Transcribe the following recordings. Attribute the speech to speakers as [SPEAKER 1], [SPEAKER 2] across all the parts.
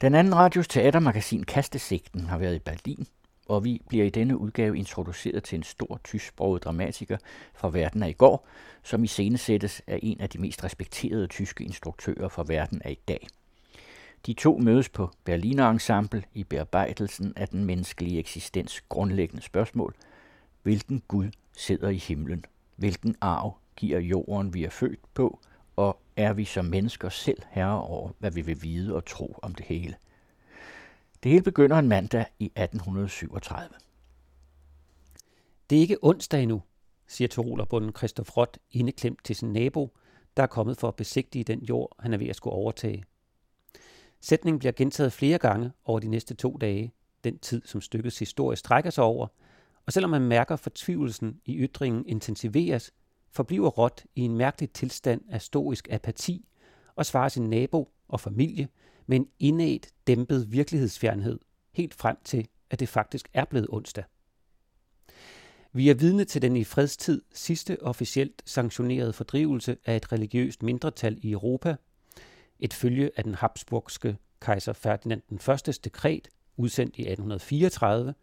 [SPEAKER 1] Den anden radios teatermagasin Kastesigten har været i Berlin, og vi bliver i denne udgave introduceret til en stor tysksproget dramatiker fra verden af i går, som i scenesættes er af en af de mest respekterede tyske instruktører fra verden af i dag. De to mødes på Berliner Ensemble i bearbejdelsen af den menneskelige eksistens grundlæggende spørgsmål. Hvilken Gud sidder i himlen? Hvilken arv giver jorden, vi er født på? Og er vi som mennesker selv herre over, hvad vi vil vide og tro om det hele? Det hele begynder en mandag i 1837.
[SPEAKER 2] Det er ikke onsdag endnu, siger Tirolerbunden Christoph Rott indeklemt til sin nabo, der er kommet for at besigtige den jord, han er ved at skulle overtage. Sætningen bliver gentaget flere gange over de næste to dage, den tid, som stykkets historie strækker sig over, og selvom man mærker fortvivlelsen i ytringen intensiveres, forbliver råt i en mærkelig tilstand af stoisk apati og svarer sin nabo og familie med en indet dæmpet virkelighedsfjernhed, helt frem til, at det faktisk er blevet onsdag. Vi er vidne til den i fredstid sidste officielt sanktionerede fordrivelse af et religiøst mindretal i Europa, et følge af den habsburgske kejser Ferdinand den Førstes dekret, udsendt i 1834,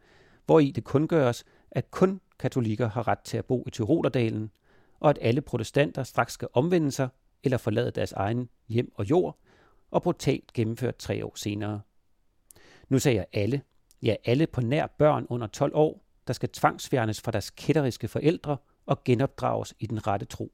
[SPEAKER 2] hvor i det kun gøres, at kun katolikker har ret til at bo i Tyrolerdalen, og at alle protestanter straks skal omvende sig eller forlade deres egen hjem og jord, og brutalt gennemført tre år senere. Nu sagde jeg alle, ja alle på nær børn under 12 år, der skal tvangsfjernes fra deres kætteriske forældre og genopdrages i den rette tro.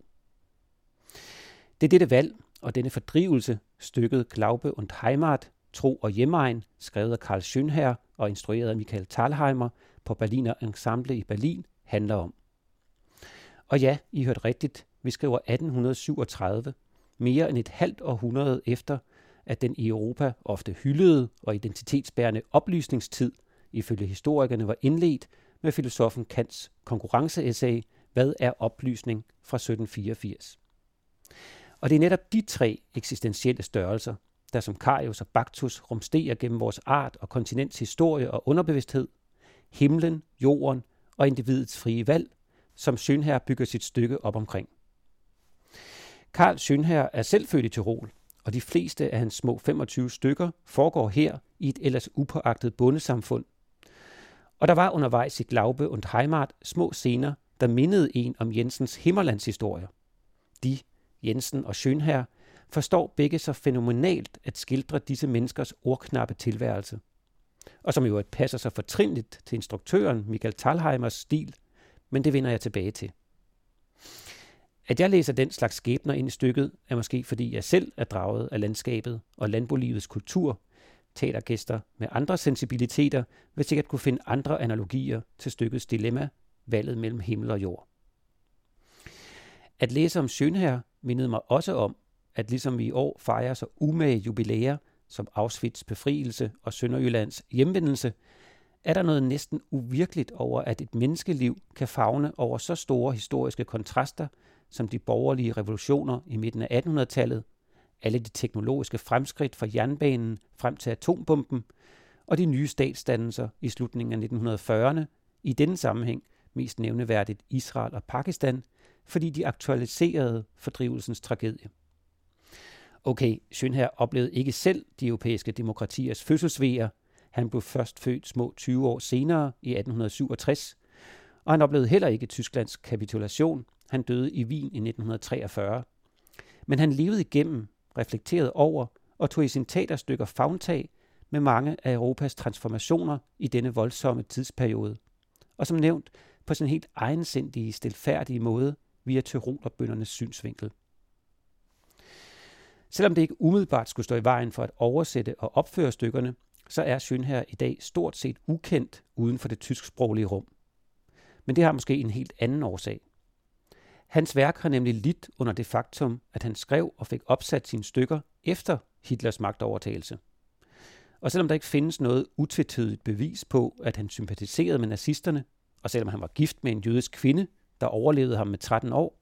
[SPEAKER 2] Det er dette valg og denne fordrivelse, stykket Glaube und Heimat, Tro og Hjemmeegn, skrevet af Karl Schönherr og instrueret af Michael Thalheimer på Berliner Ensemble i Berlin, handler om. Og ja, I hørte rigtigt, vi skriver 1837, mere end et halvt århundrede efter, at den i Europa ofte hyldede og identitetsbærende oplysningstid, ifølge historikerne var indledt med filosofen Kants konkurrenceessay, Hvad er oplysning fra 1784? Og det er netop de tre eksistentielle størrelser, der som Karius og Baktus rumsterer gennem vores art og kontinents historie og underbevidsthed, himlen, jorden og individets frie valg, som Schönherr bygger sit stykke op omkring. Karl Schönherr er selv født i Tirol, og de fleste af hans små 25 stykker foregår her i et ellers upåagtet bondesamfund. Og der var undervejs i Glaube und Heimat små scener, der mindede en om Jensens himmerlandshistorie. De, Jensen og Schönherr, forstår begge så fænomenalt at skildre disse menneskers ordknappe tilværelse. Og som jo passer sig fortrinligt til instruktøren Michael Talheimers stil, men det vender jeg tilbage til. At jeg læser den slags skæbner ind i stykket, er måske fordi jeg selv er draget af landskabet og landbolivets kultur. Teatergæster med andre sensibiliteter vil sikkert kunne finde andre analogier til stykkets dilemma, valget mellem himmel og jord. At læse om Schönherr mindede mig også om, at ligesom vi i år fejrer så umage jubilæer som Auschwitz befrielse og Sønderjyllands hjemvendelse, er der noget næsten uvirkeligt over, at et menneskeliv kan fagne over så store historiske kontraster, som de borgerlige revolutioner i midten af 1800-tallet, alle de teknologiske fremskridt fra jernbanen frem til atombomben, og de nye statsdannelser i slutningen af 1940'erne, i denne sammenhæng mest nævneværdigt Israel og Pakistan, fordi de aktualiserede fordrivelsens tragedie. Okay, Schönherr oplevede ikke selv de europæiske demokratiers fødselsvejer. Han blev først født små 20 år senere i 1867, og han oplevede heller ikke Tysklands kapitulation. Han døde i Wien i 1943. Men han levede igennem, reflekterede over og tog i sin teaterstykker fagntag med mange af Europas transformationer i denne voldsomme tidsperiode. Og som nævnt, på sin helt egensindige, stilfærdige måde via tyrolerbøndernes synsvinkel. Selvom det ikke umiddelbart skulle stå i vejen for at oversætte og opføre stykkerne, så er Schönherr i dag stort set ukendt uden for det tysksproglige rum. Men det har måske en helt anden årsag. Hans værk har nemlig lidt under det faktum, at han skrev og fik opsat sine stykker efter Hitlers magtovertagelse. Og selvom der ikke findes noget utvetydigt bevis på, at han sympatiserede med nazisterne, og selvom han var gift med en jødisk kvinde, der overlevede ham med 13 år,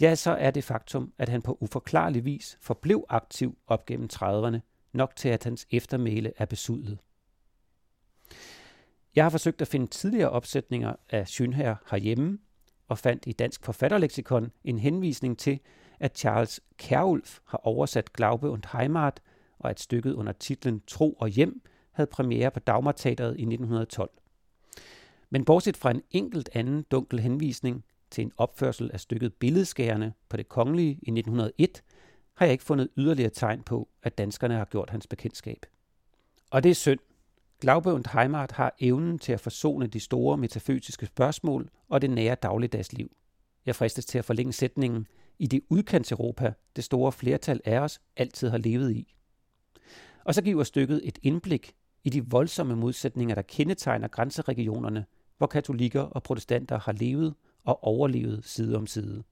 [SPEAKER 2] ja, så er det faktum, at han på uforklarlig vis forblev aktiv op gennem 30'erne, nok til at hans eftermæle er besudlet. Jeg har forsøgt at finde tidligere opsætninger af Schönherr herhjemme, og fandt i Dansk Forfatterleksikon en henvisning til, at Charles Kjærulf har oversat Glaube und Heimat og at stykket under titlen Tro og Hjem havde premiere på Dagmarteateret i 1912. Men bortset fra en enkelt anden dunkel henvisning til en opførsel af stykket Billedskærende på det kongelige i 1901, har jeg ikke fundet yderligere tegn på, at danskerne har gjort hans bekendtskab. Og det er synd. Glaube und Heimat har evnen til at forsone de store metafysiske spørgsmål og det nære dagligdagsliv. Jeg fristes til at forlænge sætningen i det udkants-Europa, det store flertal af os altid har levet i. Og så giver stykket et indblik i de voldsomme modsætninger, der kendetegner grænseregionerne, hvor katolikker og protestanter har levet og overlevet side om side.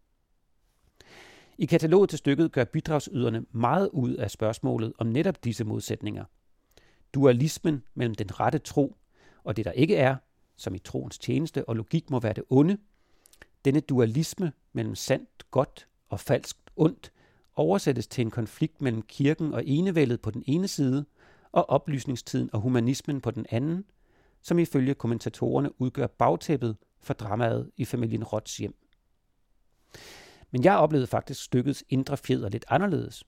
[SPEAKER 2] I kataloget til stykket gør bidragsyderne meget ud af spørgsmålet om netop disse modsætninger. Dualismen mellem den rette tro og det, der ikke er, som i troens tjeneste og logik må være det onde, denne dualisme mellem sandt godt og falskt ondt oversættes til en konflikt mellem kirken og enevældet på den ene side og oplysningstiden og humanismen på den anden, som ifølge kommentatorerne udgør bagtæppet for dramaet i familien Rots hjem. Men jeg oplevede faktisk stykkets indre fjeder lidt anderledes.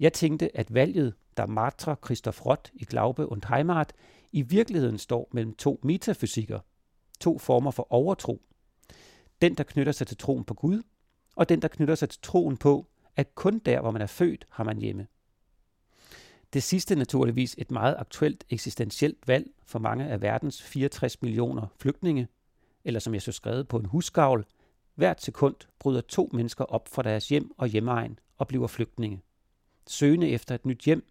[SPEAKER 2] Jeg tænkte, at valget, der martrer Christoph Roth i Glaube und Heimat, i virkeligheden står mellem to metafysikker, to former for overtro. Den, der knytter sig til troen på Gud, og den, der knytter sig til troen på, at kun der, hvor man er født, har man hjemme. Det sidste er naturligvis et meget aktuelt eksistentielt valg for mange af verdens 64 millioner flygtninge, eller som jeg så skrevet på en husgavl, hvert sekund bryder to mennesker op fra deres hjem og hjemmeegn og bliver flygtninge. Søgende efter et nyt hjem.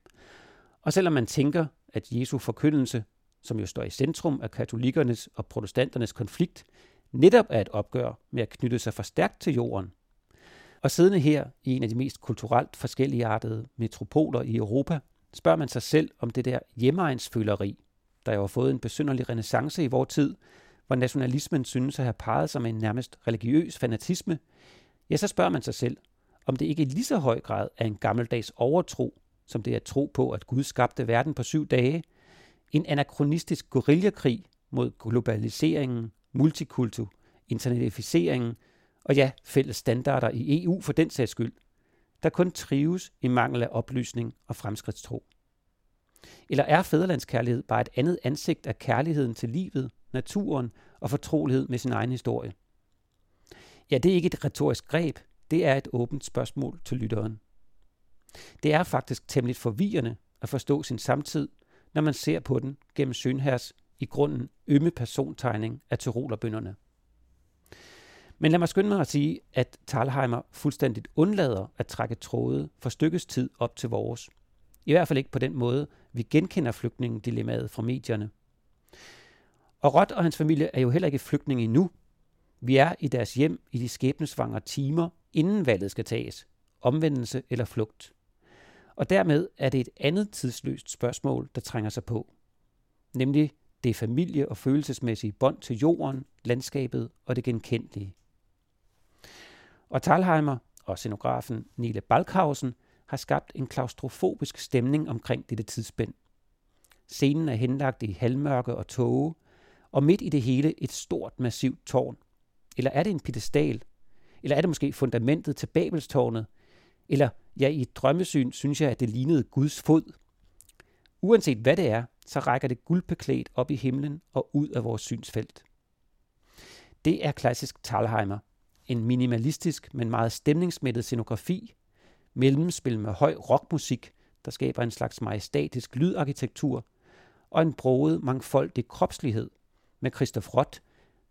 [SPEAKER 2] Og selvom man tænker, at Jesu forkyndelse, som jo står i centrum af katolikernes og protestanternes konflikt, netop er et opgør med at knytte sig for stærkt til jorden. Og siddende her i en af de mest kulturelt forskelligartede metropoler i Europa, spørger man sig selv om det der hjemmeegnsføleri, der jo har fået en besynderlig renaissance i vores tid, hvor nationalismen synes at have peget sig med en nærmest religiøs fanatisme, ja, så spørger man sig selv, om det ikke i lige så høj grad er en gammeldags overtro, som det er at tro på, at Gud skabte verden på syv dage, en anachronistisk guerillakrig mod globaliseringen, multikultur, internetificeringen og ja, fælles standarder i EU for den sags skyld, der kun trives i mangel af oplysning og fremskridtstro. Eller er fædrelandskærlighed bare et andet ansigt af kærligheden til livet, naturen og fortrolighed med sin egen historie? Ja, det er ikke et retorisk greb, det er et åbent spørgsmål til lytteren. Det er faktisk temmelig forvirrende at forstå sin samtid, når man ser på den gennem Schönherrs i grunden ømme persontegning af tyrolerbønderne. Men lad mig skynde mig at sige, at Talheimer fuldstændigt undlader at trække tråde for stykkes tid op til vores. I hvert fald ikke på den måde, vi genkender flygtningedilemmaet fra medierne. Og Rot og hans familie er jo heller ikke flygtninge endnu. Vi er i deres hjem i de skæbnesvangre timer, inden valget skal tages. Omvendelse eller flugt. Og dermed er det et andet tidsløst spørgsmål, der trænger sig på. Nemlig det familie- og følelsesmæssige bånd til jorden, landskabet og det genkendelige. Og Talheimer og scenografen Nile Balkhausen har skabt en klaustrofobisk stemning omkring dette tidsspænd. Scenen er henlagt i halvmørke og tåge, og midt i det hele et stort, massivt tårn. Eller er det en pedestal? Eller er det måske fundamentet til Babelstårnet? Eller ja, i et drømmesyn synes jeg, at det lignede Guds fod. Uanset hvad det er, så rækker det guldbeklædt op i himlen og ud af vores synsfelt. Det er klassisk Talheimer – en minimalistisk, men meget stemningsmættet scenografi, mellemspil med høj rockmusik, der skaber en slags majestatisk lydarkitektur, og en broget mangfoldig kropslighed med Christoph Roth,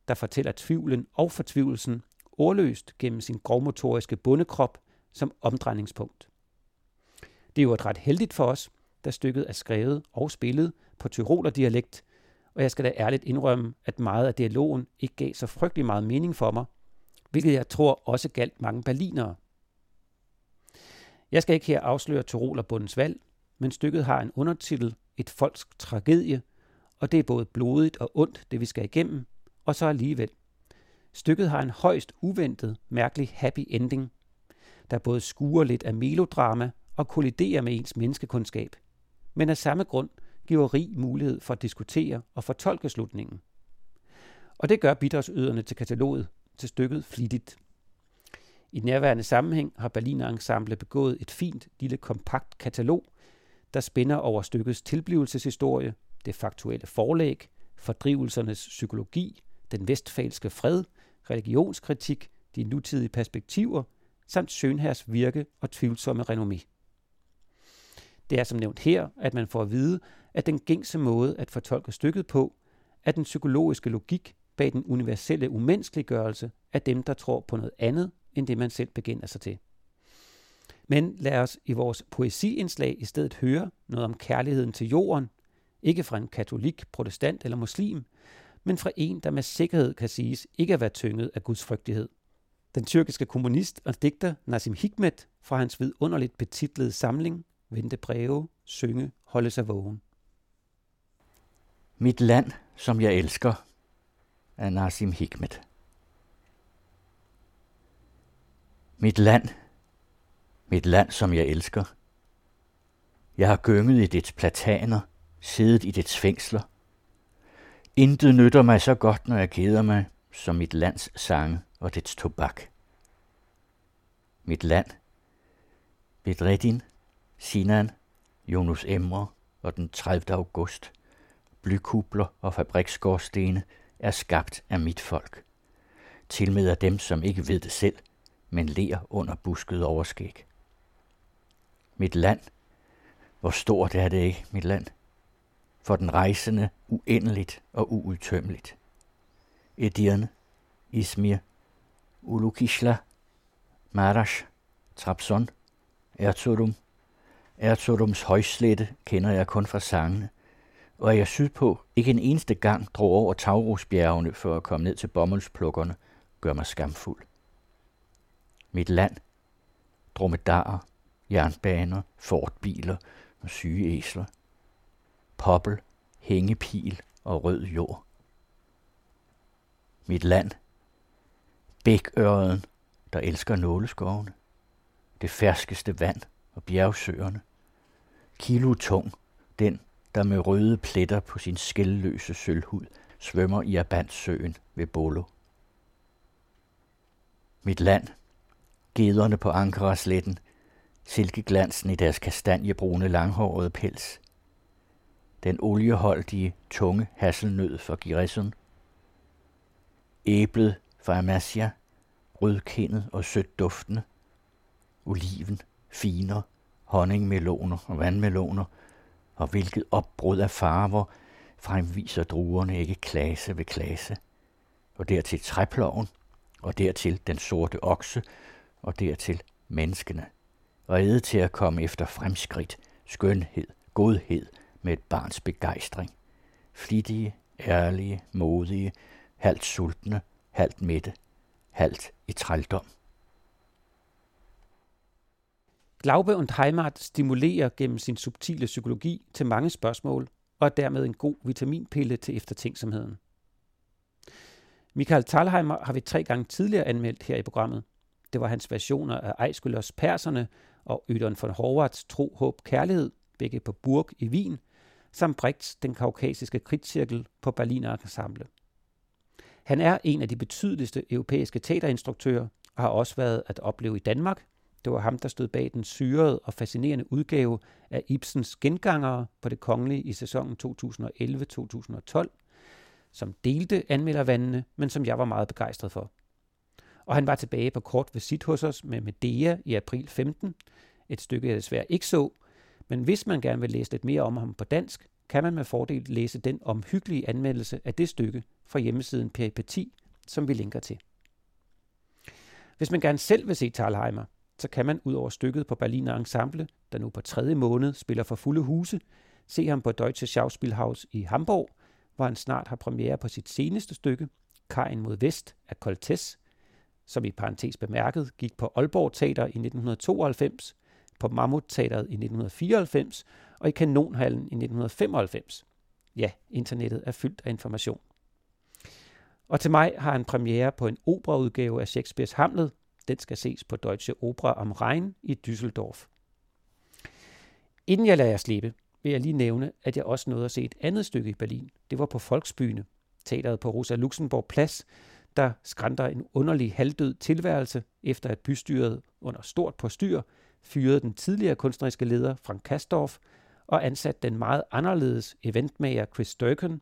[SPEAKER 2] der fortæller tvivlen og fortvivlelsen ordløst gennem sin grovmotoriske bundekrop som omdrejningspunkt. Det er jo et ret heldigt for os, da stykket er skrevet og spillet på tyrolerdialekt, og jeg skal da ærligt indrømme, at meget af dialogen ikke gav så frygtelig meget mening for mig, hvilket jeg tror også galt mange berlinere. Jeg skal ikke her afsløre Tyrolerbundens valg, men stykket har en undertitel, et folks tragedie, og det er både blodigt og ondt, det vi skal igennem, og så alligevel. Stykket har en højst uventet, mærkelig happy ending, der både skuer lidt af melodrama og kolliderer med ens menneskekundskab, men af samme grund giver rig mulighed for at diskutere og fortolke slutningen. Og det gør bidragsyderne til kataloget til stykket flittigt. I nærværende sammenhæng har Berliner Ensemble begået et fint lille kompakt katalog, der spænder over stykkets tilblivelseshistorie, det faktuelle forlæg, fordrivelsernes psykologi, den vestfalske fred, religionskritik, de nutidige perspektiver, samt Sønhærs virke og tvivlsomme renommé. Det er som nævnt her, at man får at vide, at den gængse måde at fortolke stykket på, er den psykologiske logik bag den universelle umenneskeliggørelse af dem, der tror på noget andet, end det man selv begynder sig til. Men lad os i vores poesiindslag i stedet høre noget om kærligheden til jorden, ikke fra en katolik, protestant eller muslim, men fra en, der med sikkerhed kan siges ikke at være tynget af Guds frygtighed. Den tyrkiske kommunist og digter Nasim Hikmet fra hans vidunderligt betitlede samling Vente breve, synge, holde sig vågen.
[SPEAKER 1] Mit land, som jeg elsker, af Nasim Hikmet. Mit land, mit land, som jeg elsker. Jeg har gynget i dets plataner, siddet i dets fængsler. Intet nytter mig så godt, når jeg keder mig, som mit lands sange og dets tobak. Mit land, Bedreddin, Sinan, Jonas Emre og den 30. august, blykubler og fabriksgårdstene er skabt af mit folk. Til med af dem, som ikke ved det selv, men ler under busket overskæg. Mit land, hvor stort er det ikke, mit land? For den rejsende uendeligt og uudtømmeligt. Edirne, Izmir, Ulukishla, Marash, Trabzon, Erzurum. Erzurums højslette kender jeg kun fra sangene, og er jeg sydpå ikke en eneste gang drog over Taurusbjergene for at komme ned til bommelsplukkerne, gør mig skamfuld. Mit land, dromedarer, jernbaner, fortbiler og syge æsler, poppel, hængepil og rød jord. Mit land, bækøren, der elsker nåleskovene, det ferskeste vand og bjergsøerne, kilo tung, den, der med røde pletter på sin skældløse sølvhud svømmer i Abandsøen ved Bolo. Mit land, gederne på Ankara-sletten, silkeglansen i deres kastanjebrune langhårede pels, den olieholdige, tunge hasselnød fra Giresun, æblet fra Amasia, rødkindet og sødt duftende, oliven, finer, honningmeloner og vandmeloner, og hvilket opbrud af farver fremviser druerne ikke klasse ved klasse, og dertil træploven, og dertil den sorte okse, og dertil menneskene, redde til at komme efter fremskridt, skønhed, godhed med et barns begejstring. Flittige, ærlige, modige, halvt sultne, halvt mætte, halvt i trældom.
[SPEAKER 2] Glaube und Heimat stimulerer gennem sin subtile psykologi til mange spørgsmål, og er dermed en god vitaminpille til eftertænksomheden. Michael Thalheimer har vi tre gange tidligere anmeldt her i programmet. Det var hans versioner af Ejskylders Perserne og Ydon von Horvaths Tro, Håb, Kærlighed, begge på Burg i Wien, samt Brechts Den kaukasiske kritcirkel på Berliner Ensemble. Han er en af de betydeligste europæiske teaterinstruktører og har også været at opleve i Danmark. Det var ham, der stod bag den syrede og fascinerende udgave af Ibsens Gengangere på det kongelige i sæsonen 2011-2012, som delte anmeldervandene, men som jeg var meget begejstret for. Og han var tilbage på kort visit hos os med Medea i april 15, et stykke jeg desværre ikke så, men hvis man gerne vil læse lidt mere om ham på dansk, kan man med fordel læse den omhyggelige anmeldelse af det stykke fra hjemmesiden Peripeti, som vi linker til. Hvis man gerne selv vil se Talheimer, så kan man ud over stykket på Berliner Ensemble, der nu på tredje måned spiller for fulde huse, se ham på Deutsche Schauspielhaus i Hamburg, hvor han snart har premiere på sit seneste stykke, Kajen mod Vest af Coltes, som i parentes bemærket gik på Aalborg Teater i 1992, på Mammut Teateret i 1994 og i Kanonhallen i 1995. Ja, internettet er fyldt af information. Og til mig har han premiere på en operaudgave af Shakespeares Hamlet. Den skal ses på Deutsche Oper am Rhein i Düsseldorf. Inden jeg lader jer slippe, vil jeg lige nævne, at jeg også nåede at se et andet stykke i Berlin. Det var på Volksbyene, teateret på Rosa Luxemburg Plads, der skrænter en underlig halvdød tilværelse, efter at bystyret under stort påstyr fyrede den tidligere kunstneriske leder Frank Kastorf og ansat den meget anderledes eventmager Chris Durkin.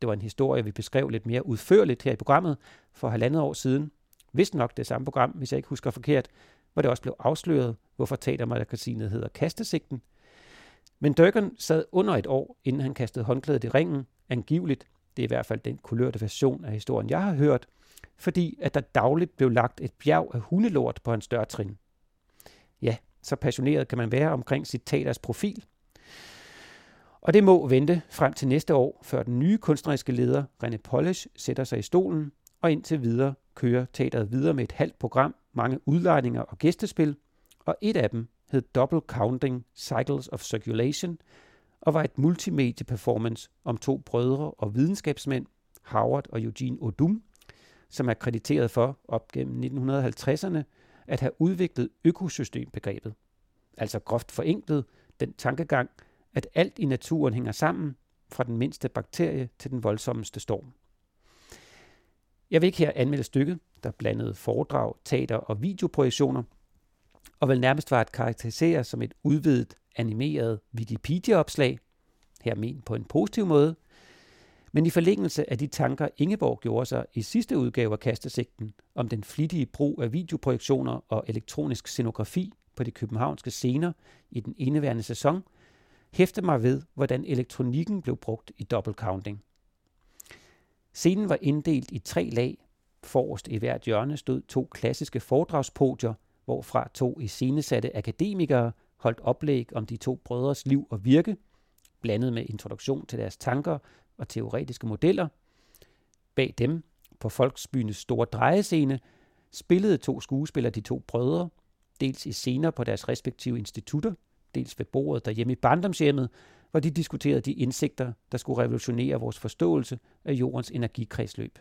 [SPEAKER 2] Det var en historie, vi beskrev lidt mere udførligt her i programmet for halvandet år siden. Vist nok det samme program, hvis jeg ikke husker forkert, hvor det også blev afsløret, hvorfor teatermagasinet hedder Kastesigten. Men Durkin sad under et år, inden han kastede håndklædet i ringen, angiveligt, det er i hvert fald den kulørte version af historien, jeg har hørt, fordi at der dagligt blev lagt et bjerg af hundelort på hans dørtrin. Ja, så passioneret kan man være omkring sit teaters profil. Og det må vente frem til næste år, før den nye kunstneriske leder, René Polish, sætter sig i stolen, og indtil videre kører teateret videre med et halvt program, mange udlejninger og gæstespil, og et af dem hed Double Counting Cycles of Circulation, og var et multimedie-performance om to brødre og videnskabsmænd, Howard og Eugene Odum, som er krediteret for op gennem 1950'erne at have udviklet økosystembegrebet. Altså groft forenklet den tankegang, at alt i naturen hænger sammen, fra den mindste bakterie til den voldsomste storm. Jeg vil ikke her anmelde stykket, der blandede foredrag, teater og videoprojektioner, og vel nærmest var at karakterisere som et udvidet animeret Wikipedia-opslag, her men på en positiv måde, men i forlængelse af de tanker, Ingeborg gjorde sig i sidste udgave af Kastesigten om den flittige brug af videoprojektioner og elektronisk scenografi på de københavnske scener i den indeværende sæson, hæfter mig ved, hvordan elektronikken blev brugt i double counting. Scenen var inddelt i tre lag. Forrest i hvert hjørne stod to klassiske foredragspodier, hvorfra to iscenesatte akademikere holdt oplæg om de to brødres liv og virke, blandet med introduktion til deres tanker og teoretiske modeller. Bag dem, på Folksbyens store drejescene, spillede to skuespillere de to brødre, dels i scener på deres respektive institutter, dels ved bordet derhjemme i barndomshjemmet, hvor de diskuterede de indsigter, der skulle revolutionere vores forståelse af jordens energikredsløb.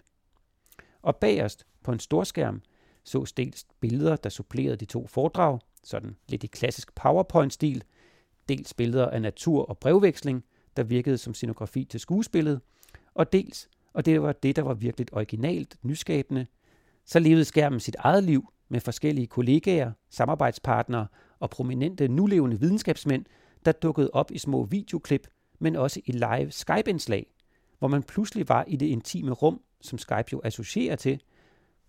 [SPEAKER 2] Og bagerst på en storskærm så dels billeder, der supplerede de to foredrag, sådan lidt i klassisk PowerPoint-stil, dels billeder af natur og brevveksling, der virkede som scenografi til skuespillet, og dels, og det var det, der var virkelig originalt, nyskabende, så levede skærmen sit eget liv med forskellige kollegaer, samarbejdspartnere og prominente nulevende videnskabsmænd, der dukkede op i små videoklip, men også i live Skype-indslag, hvor man pludselig var i det intime rum, som Skype jo associerer til.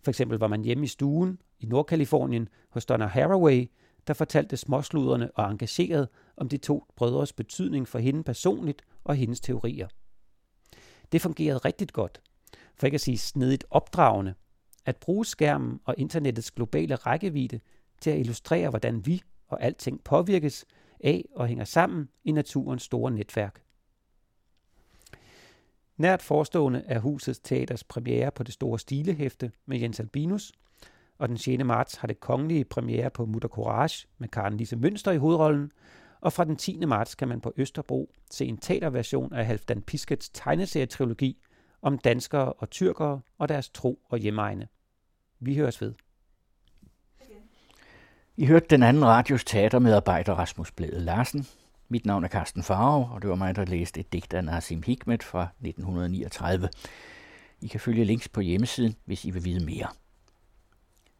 [SPEAKER 2] For eksempel var man hjemme i stuen i Nordkalifornien hos Donna Haraway, der fortalte småsluderne og engageret om de to brødres betydning for hende personligt og hendes teorier. Det fungerede rigtig godt, for ikke at sige snedigt opdragende, at bruge skærmen og internettets globale rækkevidde til at illustrere, hvordan vi og alting påvirkes af og hænger sammen i naturens store netværk. Nært forestående er husets teaters premiere på det store stilehæfte med Jens Albinus, og den 6. marts har det kongelige premiere på Mutter Courage med Karen Lise Mønster i hovedrollen, og fra den 10. marts kan man på Østerbro se en teaterversion af Halfdan Piskets tegneserietrilogi om danskere og tyrkere og deres tro og hjemmeegne. Vi høres ved.
[SPEAKER 1] I hørte den anden radios teatermedarbejder Rasmus Blæde Larsen. Mit navn er Carsten Farve, og det var mig, der læste et digt af Nassim Hikmet fra 1939. I kan følge links på hjemmesiden, hvis I vil vide mere.